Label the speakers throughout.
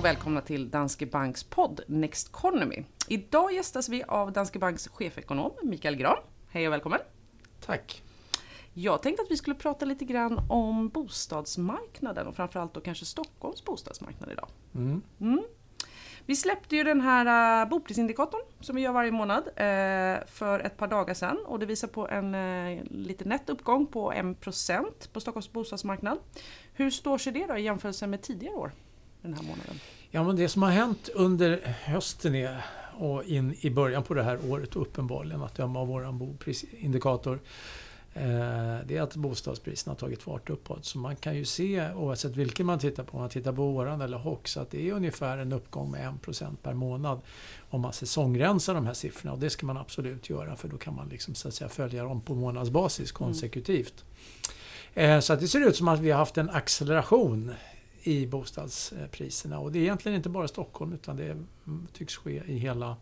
Speaker 1: och välkomna till Danske Banks podd Next Economy. Idag gästas vi av Danske Banks chefekonom Mikael Gran. Hej och välkommen!
Speaker 2: Tack!
Speaker 1: Jag tänkte att vi skulle prata lite grann om bostadsmarknaden och framförallt då kanske Stockholms bostadsmarknad idag. Mm. Mm. Vi släppte ju den här uh, boprisindikatorn som vi gör varje månad uh, för ett par dagar sedan och det visar på en uh, lite nätt uppgång på 1% på Stockholms bostadsmarknad. Hur står sig det då i jämförelse med tidigare år den här månaden?
Speaker 2: Ja, men det som har hänt under hösten är, och in i början på det här året uppenbarligen att döma av vår boprisindikator Eh, det är att bostadspriserna har tagit fart uppåt. Så man kan ju se, oavsett vilken man tittar på, om man tittar på våran eller HOX, att det är ungefär en uppgång med 1% per månad om man säsongrensar de här siffrorna. Och det ska man absolut göra för då kan man liksom, så att säga, följa dem på månadsbasis konsekutivt. Mm. Så att det ser ut som att vi har haft en acceleration i bostadspriserna. Och det är egentligen inte bara Stockholm utan det tycks ske i hela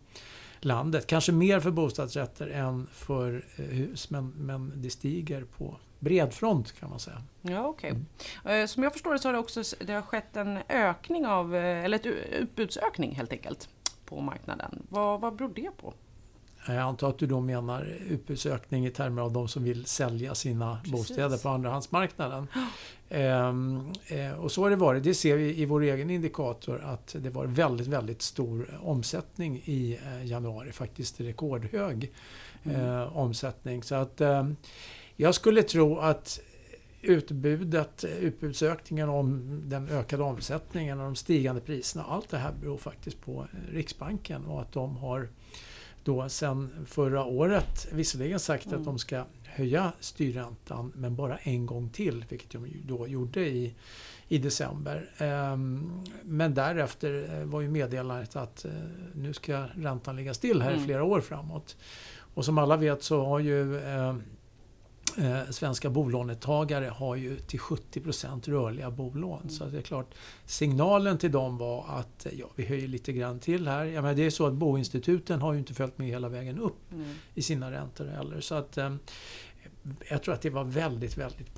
Speaker 2: landet. Kanske mer för bostadsrätter än för eh, hus, men, men det stiger på bred front kan man säga.
Speaker 1: Ja, okay. Mm. Eh, som jag förstår det så har det också det har skett en ökning av, eh, eller ett utbudsökning helt enkelt på marknaden. Vad, vad beror det på?
Speaker 2: Jag antar att du då menar utbudsökning i termer av de som vill sälja sina Precis. bostäder på andrahandsmarknaden. Ehm, eh, och så har det varit. Det ser vi i vår egen indikator att det var väldigt, väldigt stor omsättning i eh, januari. Faktiskt rekordhög mm. eh, omsättning. Så att eh, jag skulle tro att utbudet, utbudsökningen om den ökade omsättningen och de stigande priserna. Allt det här beror faktiskt på Riksbanken och att de har då sen förra året visserligen sagt mm. att de ska höja styrräntan men bara en gång till, vilket de då gjorde i, i december. Ehm, men därefter eh, var ju meddelandet att eh, nu ska räntan ligga still här mm. i flera år framåt. Och som alla vet så har ju ehm, eh, svenska bolånetagare har ju till 70% rörliga bolån. Mm. Så det är klart, signalen till dem var att ja, vi höjer lite grann till här. Ja, men det är så att boinstituten har ju inte följt med hela vägen upp mm. i sina räntor heller. Så att, eh, jag tror att det var väldigt, väldigt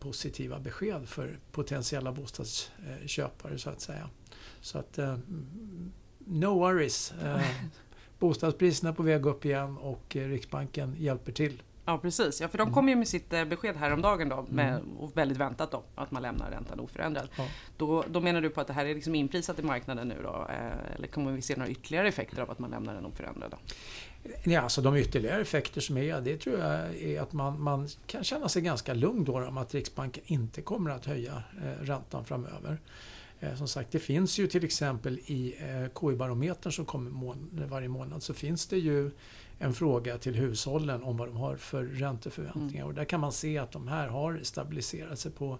Speaker 2: positiva besked för potentiella bostadsköpare så att säga. Så att, eh, no worries. Eh, bostadspriserna är på väg upp igen och Riksbanken hjälper till.
Speaker 1: Ja precis, ja, för de mm. kom ju med sitt eh, besked häromdagen då, med, mm. och väldigt väntat då, att man lämnar räntan oförändrad. Ja. Då, då menar du på att det här är liksom inprisat i marknaden nu då? Eh, eller kommer vi se några ytterligare effekter av att man lämnar den oförändrad? Då?
Speaker 2: Ja, alltså de ytterligare effekter som är, det tror jag är att man, man kan känna sig ganska lugn då om att Riksbanken inte kommer att höja eh, räntan framöver. Eh, som sagt, det finns ju till exempel i eh, KI-barometern som kommer mån varje månad så finns det ju en fråga till hushållen om vad de har för ränteförväntningar. Mm. Och där kan man se att de här har stabiliserat sig på,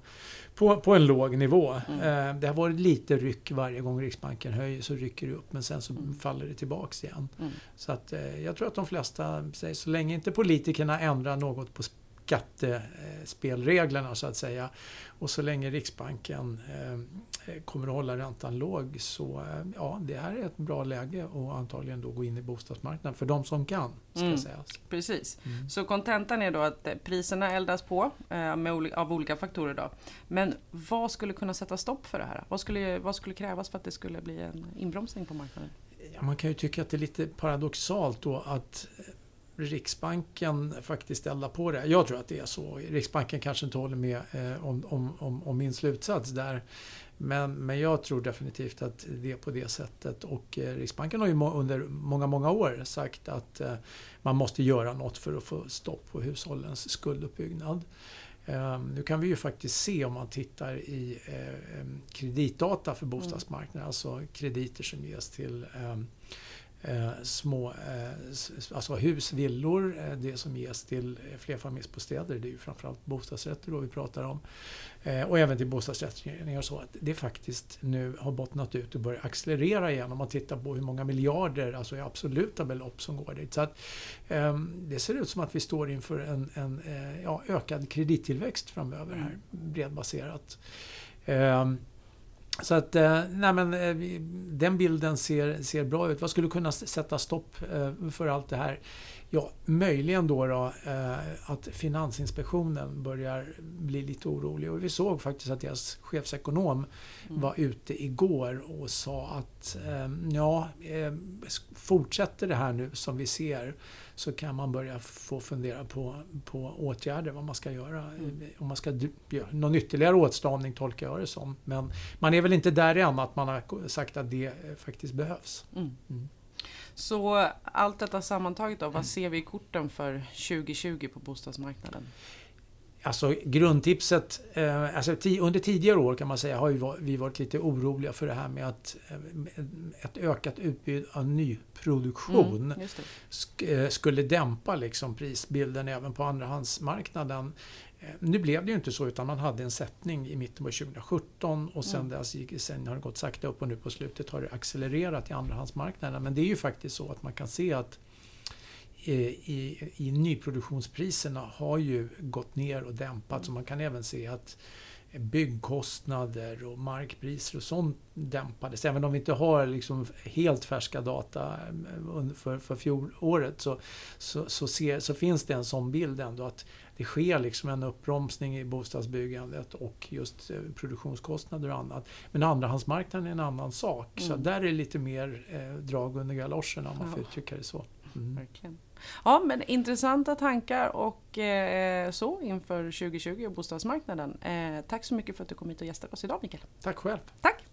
Speaker 2: på, på en låg nivå. Mm. Eh, det har varit lite ryck varje gång Riksbanken höjer så rycker det upp men sen så mm. faller det tillbaks igen. Mm. Så att, eh, jag tror att de flesta säger så länge inte politikerna ändrar något på skattespelreglerna så att säga och så länge Riksbanken eh, kommer att hålla räntan låg så eh, ja, det här är ett bra läge och antagligen då gå in i bostadsmarknaden för de som kan. Ska mm, sägas.
Speaker 1: Precis. Mm. Så kontentan är då att eh, priserna eldas på eh, med, av olika faktorer. Då. Men vad skulle kunna sätta stopp för det här? Vad skulle, vad skulle krävas för att det skulle bli en inbromsning på marknaden?
Speaker 2: Ja, man kan ju tycka att det är lite paradoxalt då att Riksbanken faktiskt eldar på det. Jag tror att det är så. Riksbanken kanske inte håller med eh, om, om, om, min slutsats där. Men, men jag tror definitivt att det är på det sättet. Och eh, Riksbanken har ju under många, många år sagt att eh, man måste göra något för att få stopp på hushållens skulduppbyggnad. Eh, nu kan vi ju faktiskt se om man tittar i eh, kreditdata för mm. bostadsmarknaden, mm. alltså krediter som ges till eh, små eh, alltså hus, villor, eh, det som ges till flerfamiljsbostäder. Det är ju framförallt bostadsrätter då vi pratar om. Och även till bostadsrättsföreningar så att det faktiskt nu har bottnat ut och börjar accelerera igen om man tittar på hur många miljarder, alltså i absoluta belopp som går dit. Så att, ehm, det ser ut som att vi står inför en, en ja, ökad kredittillväxt framöver här, mm. bredbaserat. Så att, eh, nej men, eh, den bilden ser, ser bra ut. Vad skulle kunna sätta stopp eh, för allt det här? Ja, möjligen då, då eh, att Finansinspektionen börjar bli lite orolig. Och vi såg faktiskt att deras chefsekonom mm. var ute igår och sa att eh, ja, eh, fortsätter det här nu som vi ser så kan man börja få fundera på, på åtgärder, vad man ska göra. Mm. Om man ska göra någon ytterligare åtstramning tolkar jag det som. Men man är väl inte där än att man har sagt att det faktiskt behövs. Mm.
Speaker 1: Så allt detta sammantaget då, vad ser vi i korten för 2020 på bostadsmarknaden?
Speaker 2: Alltså grundtipset, eh, alltså under tidigare år kan man säga har vi varit lite oroliga för det här med att eh, ett ökat utbud av nyproduktion mm, eh, skulle dämpa liksom prisbilden även på andrahandsmarknaden. Eh, nu blev det ju inte så utan man hade en sättning i mitten på 2017 och sen, mm. dess, sen har det gått sakta upp och nu på slutet har det accelererat i andrahandsmarknaden. Men det är ju faktiskt så att man kan se att i, i, i nyproduktionspriserna har ju gått ner och dämpats. Mm. Och man kan även se att byggkostnader och markpriser och sånt dämpades. Även om vi inte har liksom helt färska data eh, för, för fjolåret så, så, så, ser, så finns det en sån bild ändå att det sker liksom en uppbromsning i bostadsbyggandet och just eh, produktionskostnader och annat. Men andrahandsmarknaden är en annan sak. Mm. Så där är det lite mer eh, drag under galoscherna om man får uttrycka det så.
Speaker 1: Mm. Verkligen. Ja, men intressanta tankar och eh, så inför 2020 och bostadsmarknaden. Eh, tack så mycket för att du kom hit och gästade oss idag Mikael.
Speaker 2: Tack själv.
Speaker 1: Tack.